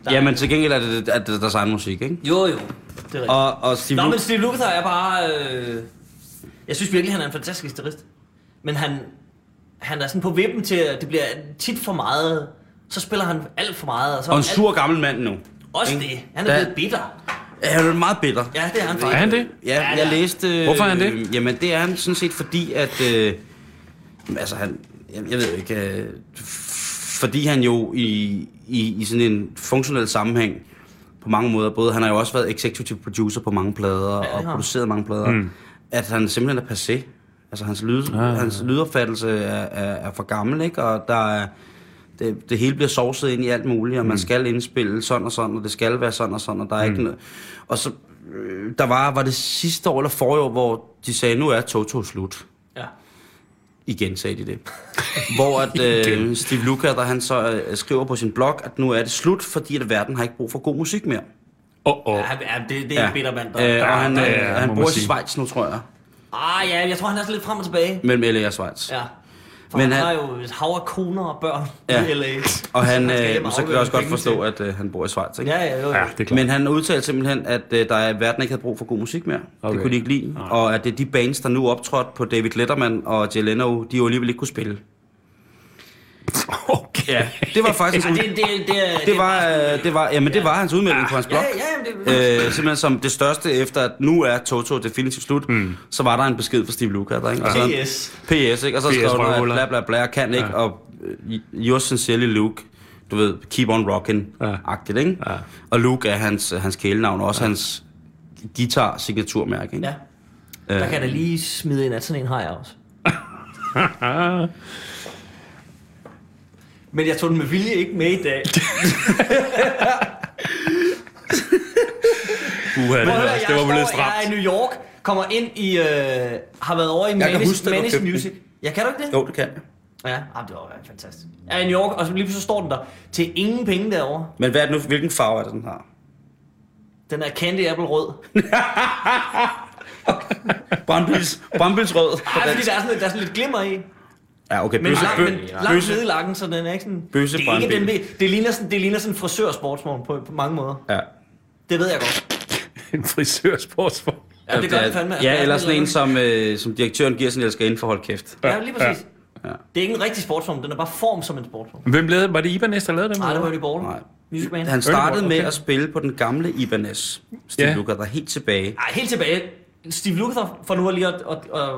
Ja. Ja, men til gengæld er det, at det er deres egen musik, ikke? Jo, jo. Det er rigtigt. Og, og Steve Nå, men Steve Lukather er bare... Øh... Jeg synes virkelig, han er en fantastisk guitarist. Men han, han er sådan på vippen til, at det bliver tit for meget. Så spiller han alt for meget. Og, så og en alt- sur gammel mand nu. Også ikke? det. Han er Der- blevet bitter. Ja, Han er meget bitter. Ja, det er han Er faktisk. han det? Ja, Ja, jeg ja. læste... øh, Hvorfor er han det? Jamen, det er han sådan set fordi, at... Øh, altså, han... Jeg, jeg ved ikke... Øh, fordi han jo i, i, i sådan en funktionel sammenhæng på mange måder, både han har jo også været executive producer på mange plader, det og produceret mange plader, mm. at han simpelthen er passé. Altså, hans, lyd, Ah. hans lydopfattelse er, er, er for gammel, ikke? Og der er... Det, det hele bliver sovset ind i alt muligt, og man skal indspille sådan og sådan, og det skal være sådan og sådan, og der er ikke noget... Og så, øh, der var, var det sidste år eller forrige år, hvor de sagde, nu er Toto slut. Ja. Igen sagde de det. hvor at øh, Steve Lukather, han så øh, skriver på sin blog, at nu er det slut, fordi at verden har ikke brug for god musik mere. Åh, åh. Ja, ja, det, det er en bitter mand, der... Øh, og han, Ja, øh, ja, han bor i. Schweiz nu, tror jeg. Ah, ja, jeg tror, han er sådan lidt frem og tilbage. Mellem LA og Schweiz. Ja. For Men han, han- har jo et hav af koner og børn Ja. i L.A. Og han, skal hjem øh, og så kan jeg også godt forstå, til. at øh, han bor i Schweiz. Ikke? Ja, ja, jo, jo. Ja, det er klart. Men han udtalte simpelthen, at øh, der er, verden ikke havde brug for god musik mere. Okay. Det kunne de ikke lide. Og at det er de bands, der nu optrådte på David Letterman og Jay Leno, de jo alligevel ikke kunne spille. Okay. Ja, det var faktisk... Ja, det, det, det, er, det var, øh, det var, jamen, det var hans udmelding på hans Ja, blog. ja, jamen, det, Øh, simpelthen som det største efter, at nu er Toto definitivt slut, mm. så var der en besked fra Steve Lukather, ikke? Og så, PS. PS, ikke? Og så skrev der, røvhuller. bla bla bla, kan ikke, Ja. og uh, yours sincerely Luke, du ved, keep on rocking, Ja. agtigt, ikke? Ja. Og Luke er hans, hans kælenavn, og også ja. hans guitar-signaturmærke, ikke? Ja. Der kan jeg da lige smide ind, at sådan en har jeg også. Men jeg tog den med vilje ikke med i dag. Uha, det, var, det var vel lidt står- Jeg er stramt. i New York, kommer ind i... Øh, har været over i Manish, Manish. Music. Ja, kan du ikke det? Jo, det kan jeg. Ja, ah, det var fantastisk. Jeg er i New York, og så lige pludselig står den der til ingen penge derovre. Men hvad er det nu, hvilken farve er det, den har? Den er candy apple rød. Brandbils, brandbilsrød. Ej, fordi der er, sådan, lidt- der er sådan lidt glimmer i. Ja, okay, Men, bøsse, lang, bø, men langt bøsse, nede i lakken, så den er ikke sådan... Bøsse det, er ikke den, det, ligner sådan, det ligner sådan en frisørsportsvogn på, på mange måder. Ja. Det ved jeg godt. En frisørsportsvogn. Ja, det gør den fandme. Ja, eller er sådan en, som, øh, som direktøren giver sin elskerinde for hold kæft. Ja, lige præcis. Ja. Det er ikke en rigtig sportsvogn, den er bare form som en sportsvogn. Hvem lavede, var det Ibanez, der lavede dem? Nej, det var i Borgen. Nej. Han startede med okay. at spille på den gamle Ibanez, Steve Ja. Lukather, helt tilbage. Ej, helt tilbage. Steve Lukather, for nu lige at, at, at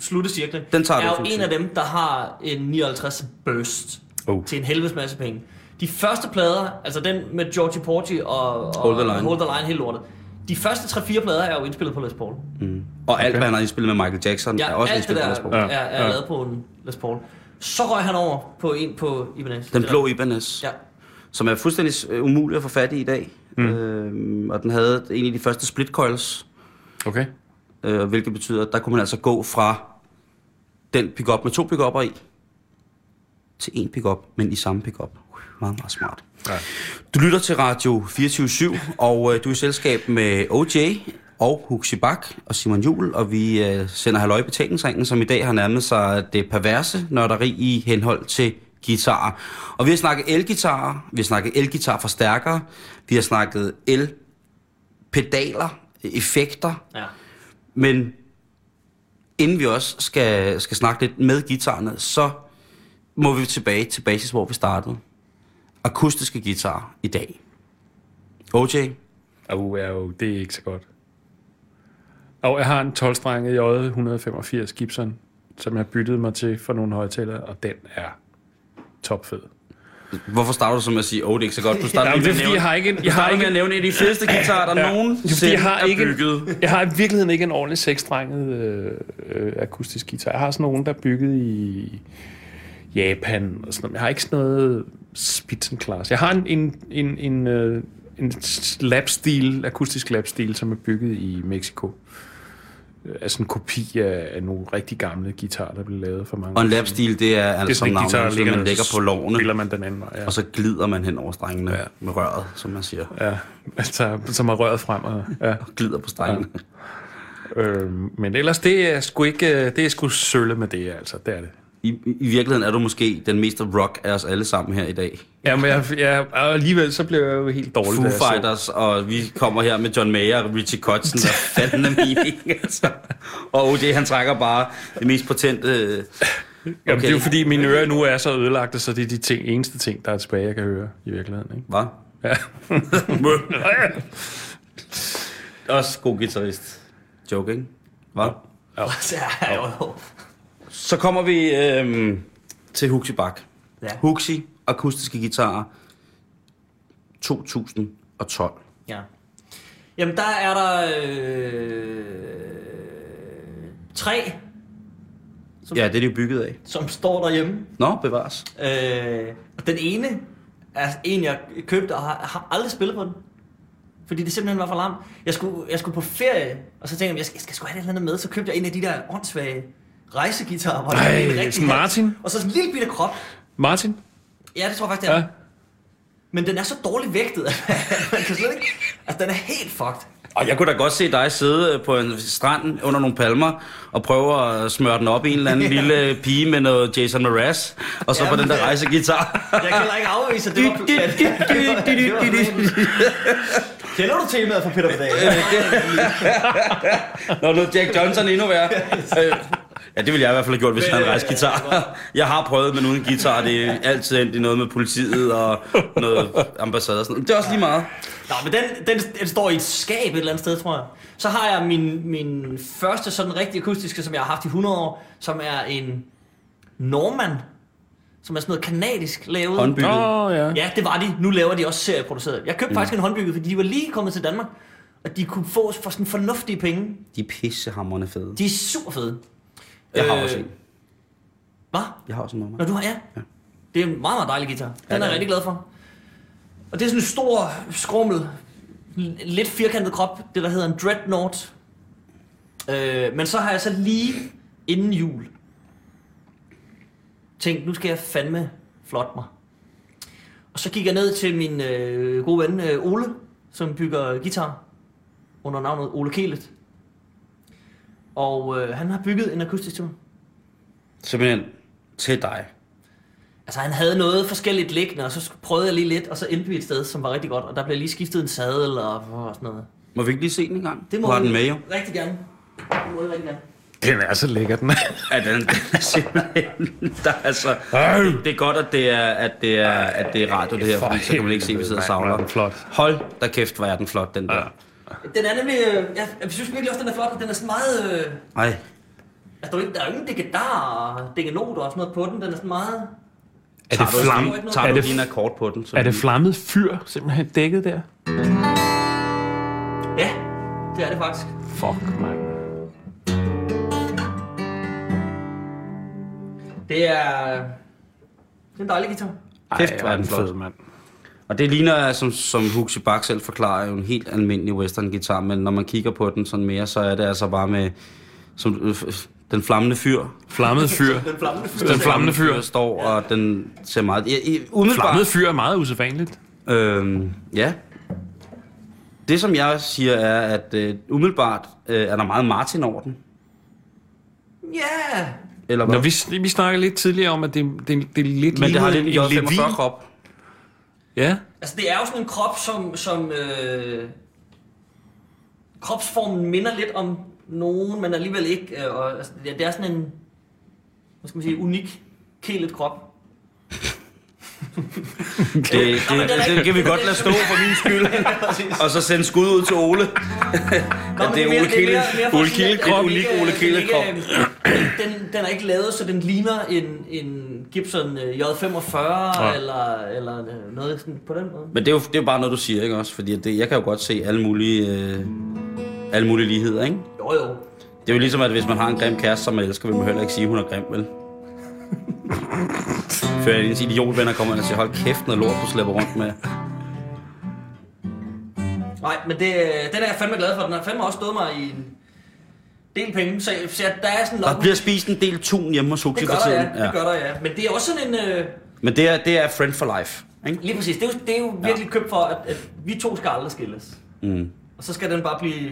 slutte cirklen, Den tager er jo en af dem, der har en 59 burst Oh. til en helvedes masse penge. De første plader, altså den med Georgie Porgy og, og Hold the Line. Hold the Line helt lortet. De første 3-4 plader er jo indspillet på Les Paul. Og alt, hvad han har indspillet med Michael Jackson, er Ja, også alt det indspillet der på er, Let's Go. er, er Ja. lavet på en Les Paul. Så røg han over på en på Ibanez. Den blå Ibanez, Ja. som er fuldstændig øh, umulig at få fat i i dag. Mm. Øhm, og den havde en af de første split coils, Okay. Øh, hvilket betyder, at der kunne man altså gå fra den pickup med to pickupper i, til en pickup, men i samme pickup. Meget, meget smart. Ja. Du lytter til Radio 24 og øh, du er i selskab med OJ og Huxi Bak og Simon Jul, og vi øh, sender halløj i betalingsringen, som i dag har nærmet sig det perverse nørderi i henhold til guitar. Og vi har snakket elgitar, vi har snakket elgitar forstærkere, vi har snakket elpedaler, effekter, Ja men inden vi også skal, skal snakke lidt med guitarerne, så må vi tilbage til basis, hvor vi startede. Akustiske guitar i dag. OJ, Oh, ja, oh, det er ikke så godt. Og jeg har en 12-strenget J 185 Gibson, som jeg har byttet mig til for nogle højtalere, og den er topfed hvorfor starter du så med at sige, åh, oh, det er ikke så godt? Du starter Jamen, med at jeg nævne, har ikke en, jeg har ikke med at nævne en af de fedeste guitarer, der Ja. ja. Fordi, jeg har er ikke- bygget. Jeg har i virkeligheden ikke en ordentlig seksstrenget øh, øh, akustisk guitar. Jeg har sådan nogle, der er bygget i Japan og sådan noget. Jeg har ikke sådan noget Spitzenklasse. Jeg har en, en, en, en øh, en lapstil, akustisk lapstil, som er bygget i Mexico. Øh, Altså en kopi af, af nogle rigtig gamle guitarer, der blev lavet for mange Og en lapstil, det er Det er altså sådan navnet, guitar, som ligger man lægger på lårene, Spiller man den anden vej, ja. og så glider man hen over strengene Ja. ja. med røret, som man siger. ja. Altså, som har røret frem. Og, ja. Og glider på strengene. Øh, men ellers, det er sgu ikke, øh, det er sgu sølle med det, altså. Det er det. I, I virkeligheden er du måske den mest rock af os alle sammen her i dag. Ja, men jeg, jeg, alligevel så blev jeg jo helt dårlig, Foo så- Fighters, og vi kommer her med John Mayer og Richie Kotzen, der fanden er mening, altså. Og OJ, han trækker bare det mest potente... øh, Jamen, det er jo fordi, mine ører nu er så ødelagte, så det er de ting, eneste ting, der er tilbage, jeg kan høre i virkeligheden. Ikke? Hvad? Ja. Også god guitarist. Joking. Hvad? Ja, jo. Så kommer vi øhm, til Huxi Bak. Ja. Huxi, akustiske guitarer, 2012. Ja. Jamen, der er der øh, tre, Ja, det er de bygget af. som står derhjemme. Nå, bevares. Øh, og den ene er en, jeg købte, og har, har aldrig spillet på den. Fordi det simpelthen var for larm. Jeg skulle, jeg skulle på ferie, og så tænkte jeg, jeg skal, jeg skal sgu have et eller andet med. Så købte jeg en af de der åndssvage rejsegitarrer. hvor Ej, en rigtig hals, Martin? Og så sådan en lille bitte krop. Martin? Ja, det tror jeg faktisk, det er. Ja. Men den er så dårligt vægtet, at man kan slet ikke... Altså, den er helt fucked. Og jeg kunne da godt se dig sidde på en strand under nogle palmer og prøve at smøre den op i en eller anden lille pige med noget Jason Mraz, og så Ja, på den der det- rejsegitar. Jeg kan heller ikke afvise, at det var... det det. Kender du temaet fra Peter Pedal? Nå, nu er Jack Johnson endnu værre. Ja, det ville jeg i hvert fald have gjort, hvis Men, han havde øh, rejst guitar. Jeg har prøvet, men uden guitar, det er altid endt i noget med politiet og noget ambassade og sådan noget. Det er også lige meget. Nå, men den, den, den står i et skab et eller andet sted, tror jeg. Så har jeg min, min første sådan rigtig akustiske, som jeg har haft i 100 år, som er en Norman, som er sådan noget kanadisk lavet. Håndbygget. Åh, oh, ja. Ja, det var de. Nu laver de også serieproduceret. Jeg købte mm. faktisk en håndbygget, fordi de var lige kommet til Danmark. Og de kunne få for sådan fornuftige penge. De er pissehammerende fede. De er super fede. Jeg har Øh, også en. Hvad? Jeg har også en nummer. Når du har, ja. Ja. Det er en meget, meget dejlig guitar. Den Ja, er jeg rigtig glad for. Og det er sådan en stor, skrummel, lidt firkantet krop, det der hedder en Dreadnought. Øh, men så har jeg så lige inden jul tænkt, nu skal jeg fandme flot mig. Og så gik jeg ned til min øh, gode ven øh, Ole, som bygger guitar under navnet Ole Kelet. Og øh, han har bygget en akustisk tur. Simpelthen til dig. Altså han havde noget forskelligt liggende, og så prøvede jeg lige lidt, og så endte vi et sted, som var rigtig godt, og der blev lige skiftet en sadel og, og sådan noget. Må vi ikke lige se den en gang? Det må du har vi den med, jo. Rigtig gerne. Det må jeg rigtig gerne. Den er så lækker, den er. Ja, den, den er simpelthen... Der, er altså, det er godt, at det er, at det er, at det er radio, det her, fordi så kan man ikke se, at vi sidder og er savler. Hold da kæft, hvor er den flot, den der. Den er nemlig, øh, jeg, jeg synes virkelig også, den er flot, og den er sådan meget, øh, Ej, altså der er jo ikke, der er jo ingen digedar og digenoter og sådan noget på den, den er sådan meget, Er det, flam, tager er du det, en akkord på den? Så er det flammet fyr simpelthen dækket der? ja, det er det faktisk. Fuck, mand. Det er, det er en dejlig guitar. Kæft, hvor er den flot. fed, mand. Og det ligner, som, som Huxi Bach selv forklarer, jo en helt almindelig western guitar, men når man kigger på den sådan mere, så er det altså bare med som, øh, den flammende fyr. Flammet fyr. Den flammende fyr. Den flammende fyr. står, og den ser meget... Ja, i- umiddelbart, Flammet fyr er meget usædvanligt. Øhm, ja. Det, som jeg siger, er, at øh, umiddelbart øh, er der meget Martin over den. Ja, Eller hvad? Når vi, vi snakkede lidt tidligere om, at det, det, det er lidt Men det har lidt en en Levin. J45-krop. Ja, Altså, det er jo sådan en krop, som... som øh, kropsformen minder lidt om nogen, men alligevel ikke. Øh, og, altså, det, er- det er sådan en... Hvad skal man sige? Unik, kælet krop. Det, det, det, det kan vi godt lade stå for min skyld. og så sende skud ud til Ole. Nå, Ja, det er Ole Kille. Ole Unik ikke- Ole den Kille-krop. Øh, Den, den er ikke lavet, så den ligner en, en Gibson øh, J45 Ja. eller, eller øh, noget sådan på den måde. Men det er, jo, det er jo bare noget, du siger, ikke også? Fordi det, jeg kan jo godt se alle mulige, øh, alle mulige ligheder, ikke? Jo, jo. Det er jo ligesom, at hvis man har en grim kæreste, som man elsker, vil man heller ikke sige, at hun er grim, vel? Før ens idiotvenner kommer og siger, hold kæft, noget lort, du slæber rundt med. Nej, men det, den er jeg fandme glad for. Den har fandme også stået mig i en del penge. Så, så der er sådan Der nok... bliver spist en del tun hjemme hos Huxi for der, tiden. ja. Det gør der, ja. Men det er også sådan en... Øh, Men det er, det er friend for life. Ikke? lige præcis. Det er jo, det er jo virkelig købt for, at, at vi to skal aldrig skilles. Mm. Og så skal den bare blive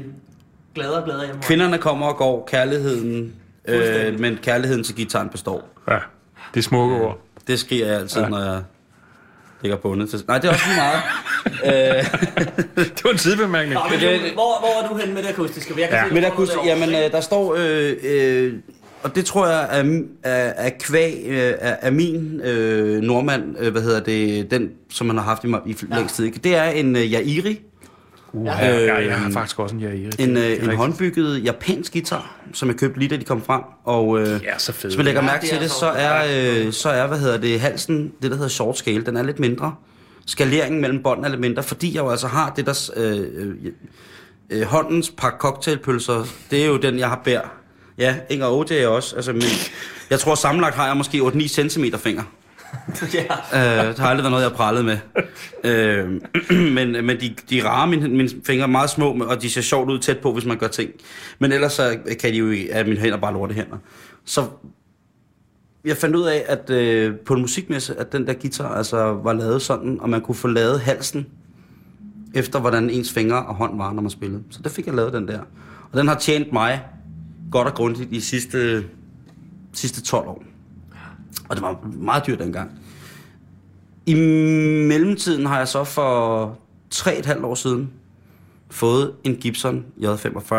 gladere og gladere hjemme. Kvinderne kommer og går, kærligheden, øh, men kærligheden til gitaren består. Ja, det er smukke ord. Det sker jeg altid, ja. Ja. når jeg ligger bundet til... Nej, det er også lige meget. øh, Det var en sidebemærkning. Nå, men det- hvor, hvor er du henne med det akustiske? Jeg kan Ja. se, kunne, noget derovre, jamen, øh, der står... Øh, øh, og det tror jeg er, er, er kvæg øh, er, er min øh, nordmand, øh, hvad hedder det, den, som man har haft i, i Ja. længst tid. ikke? Det er en øh, Yairi, Uh, Ja. ja, ja, jeg har faktisk også en Jair. en, øh, en håndbygget japansk guitar, som jeg købte lige da de kom frem. Og øh, Ja, så fedt. hvis man lægger Ja, mærke det til det, så- så er, øh, så er, hvad hedder det, halsen, det der hedder short scale, den er lidt mindre. Skaleringen mellem båndene er lidt mindre, fordi jeg jo altså har det der, øh, øh, øh, håndens pakke cocktailpølser, det er jo den, jeg har bær. Ja, Inger OJ er også, altså, men jeg tror sammenlagt har jeg måske 8-9 cm finger. ja. Øh, det har aldrig været noget, jeg har prallet med. Øh, men men de, de er rare, mine, mine fingre er meget små, og de ser sjovt ud tæt på, hvis man gør ting. Men ellers så kan de jo at mine hænder bare lorte hænder. Så jeg fandt ud af, at øh, på en musikmesse, at den der guitar altså var lavet sådan, og man kunne få lavet halsen efter, hvordan ens fingre og hånd var, når man spillede. Så der fik jeg lavet den der. Og den har tjent mig godt og grundigt de sidste, sidste 12 år. Og det var meget dyrt dengang. I mellemtiden har jeg så for 3,5 år siden fået en Gibson J45,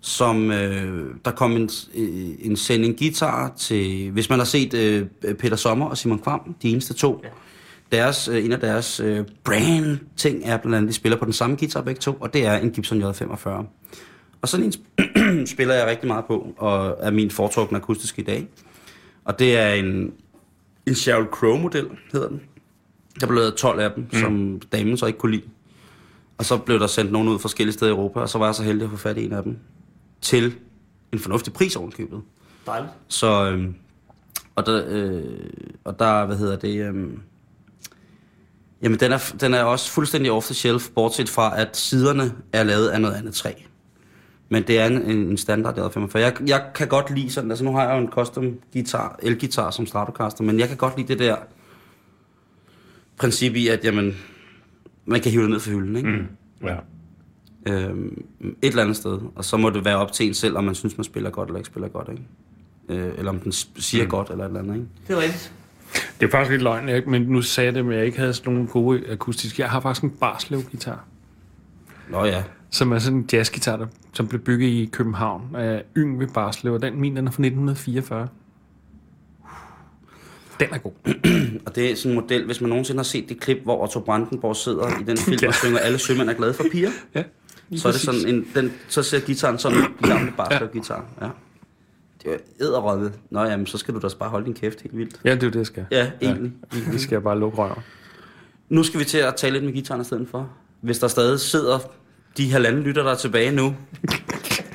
som øh, der kom en, øh, en sending guitar til, hvis man har set øh, Peter Sommer og Simon Kvam, de eneste to, Ja. deres, øh, en af deres øh, brand ting er blandt andet, de spiller på den samme guitar begge to, og det er en Gibson J45. Og sådan en sp- spiller jeg rigtig meget på, og er min foretrukne akustiske i dag. Og det er en, en Sheryl Crow-model, hedder den. Der blev lavet 12 af dem, mm. som damen så ikke kunne lide. Og så blev der sendt nogen ud forskellige steder i Europa, og så var jeg så heldig at få fat i en af dem. Til en fornuftig pris ovenkøbet. Dejligt. Så, øhm, og der, øh, og der, hvad hedder det, øhm, jamen den er, den er også fuldstændig off the shelf, bortset fra, at siderne er lavet af noget andet træ. Men det er en, en standard J45. Jeg, jeg kan godt lide sådan, altså nu har jeg jo en custom guitar, elgitar som Stratocaster, men jeg kan godt lide det der princip i, at jamen, man kan hive det ned for hylden, ikke? Mm. Ja. Øhm, et eller andet sted. Og så må det være op til en selv, om man synes, man spiller godt eller ikke spiller godt, ikke? Øh, eller om den siger mm. godt eller et eller andet, ikke? Det er rigtigt. Det er faktisk lidt løgn, jeg, men nu sagde jeg det, men jeg ikke havde sådan nogle gode akustiske. Jeg har faktisk en Barslev-gitar, Nå ja. Som er sådan en jazzgitar, der, som blev bygget i København af Yngve Barslev, og den min, den er fra 1944. Den er god. Og det er sådan en model, hvis man nogensinde har set det klip, hvor Otto Brandenborg sidder i den film Ja. og synger Alle sømænd er glade for piger. Ja, Så er det sådan en, den, så ser gitaren sådan de gamle Barslev-gitar. Ja. Det er æderrøvet. Nå jamen, så skal du da bare holde din kæft helt vildt. Ja, det er jo det, jeg skal. Ja, egentlig. Ja, det skal jeg bare lukke røven. Nu skal vi til at tale lidt med gitaren i stedet for. Hvis der stadig sidder de halvanden lytter, der er tilbage nu,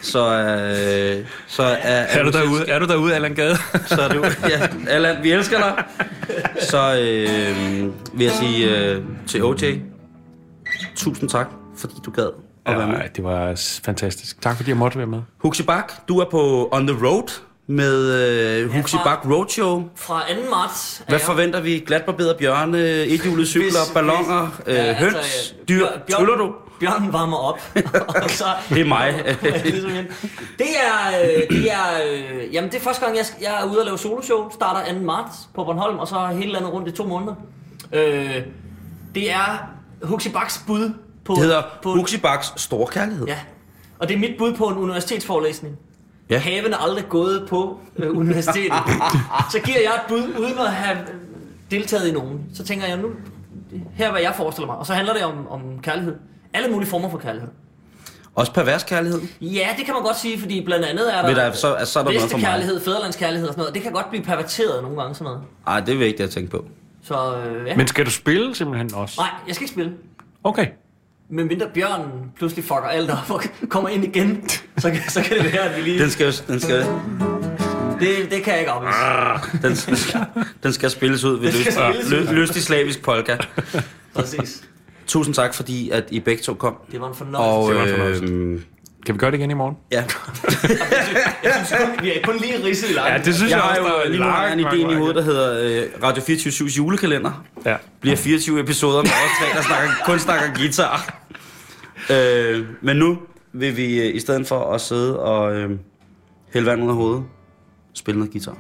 så, øh, så er... Er du derude, er du derude Allan Gade? Så er du... Ja, Allan, vi elsker dig. Så øh, vil jeg sige øh, til OJ, tusind tak, fordi du gad at være med. ja, det var fantastisk. Tak fordi jeg måtte være med. Huxi Bak, du er på On The Road med øh, Huxi fra- Bak Roadshow. Fra 2. marts er Hvad jeg- forventer vi? Glatbarberede bjørne, ethjulet cykler, Hvis- balloner, hvis- øh, ja, altså, høns, øh, dyr. bjørn- Tryller du? Bjørnen varmer op. og så, Det er mig. Det er, øh, det er, øh, jamen det er første gang, jeg, jeg er ude og lave soloshow. Starter 2. marts på Bornholm, og så er hele landet rundt i to måneder. Øh, det er Huxi Baks bud på... Det hedder på, Huxi Baks Store Kærlighed. Ja, og det er mit bud på en universitetsforelæsning. Ja. Haven er aldrig gået på øh, universitetet. så giver jeg et bud, uden at have deltaget i nogen. Så tænker jeg, nu, her er hvad jeg forestiller mig. Og så handler det om, om kærlighed. Alle mulige former for kærlighed. Også pervers kærlighed. Ja, det kan man godt sige, fordi blandt andet er der, Ved der, så, så er der noget for mig. kærlighed, fædrelandskærlighed og sådan noget. Det kan godt blive perverteret nogle gange sådan noget. Ej, det er vigtigt at tænke på. Så øh, ja. Men skal du spille simpelthen også? Nej, jeg skal ikke spille. Okay. Men mindre bjørnen pludselig fucker alt op og kommer ind igen, så, kan- så kan det være, at vi lige... Den skal, jo- den skal, Det, det kan jeg ikke afvise. den, den, skal, den skal spilles ud ved lyst, ud. lø, lystig slavisk polka. Præcis. Tusind tak, fordi at I begge to kom. Det var en fornøjelse. Og Det var en fornøjelse. øh, Kan vi gøre det igen i morgen? ja, Jeg synes kun, vi er kun lige ridset i langt. Ja, det synes jeg jeg, har også, jo der er lige nu har jeg en idé i hovedet, der hedder øh, Radio 24 julekalender. Ja. Bliver 24 episoder med os tre, der snakker, kun snakker guitar. Øh, men nu vil vi øh, i stedet for at sidde og øh, hælde vand ud af hovedet, spille noget guitar.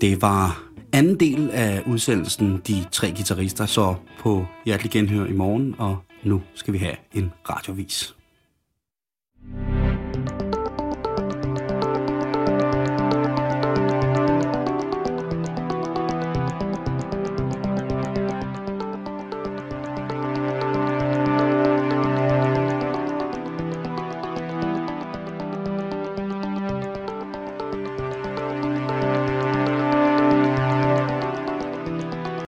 Det var anden del af udsendelsen De Tre Gitarrister, så på hjertelig genhør i morgen, og nu skal vi have en radiovis.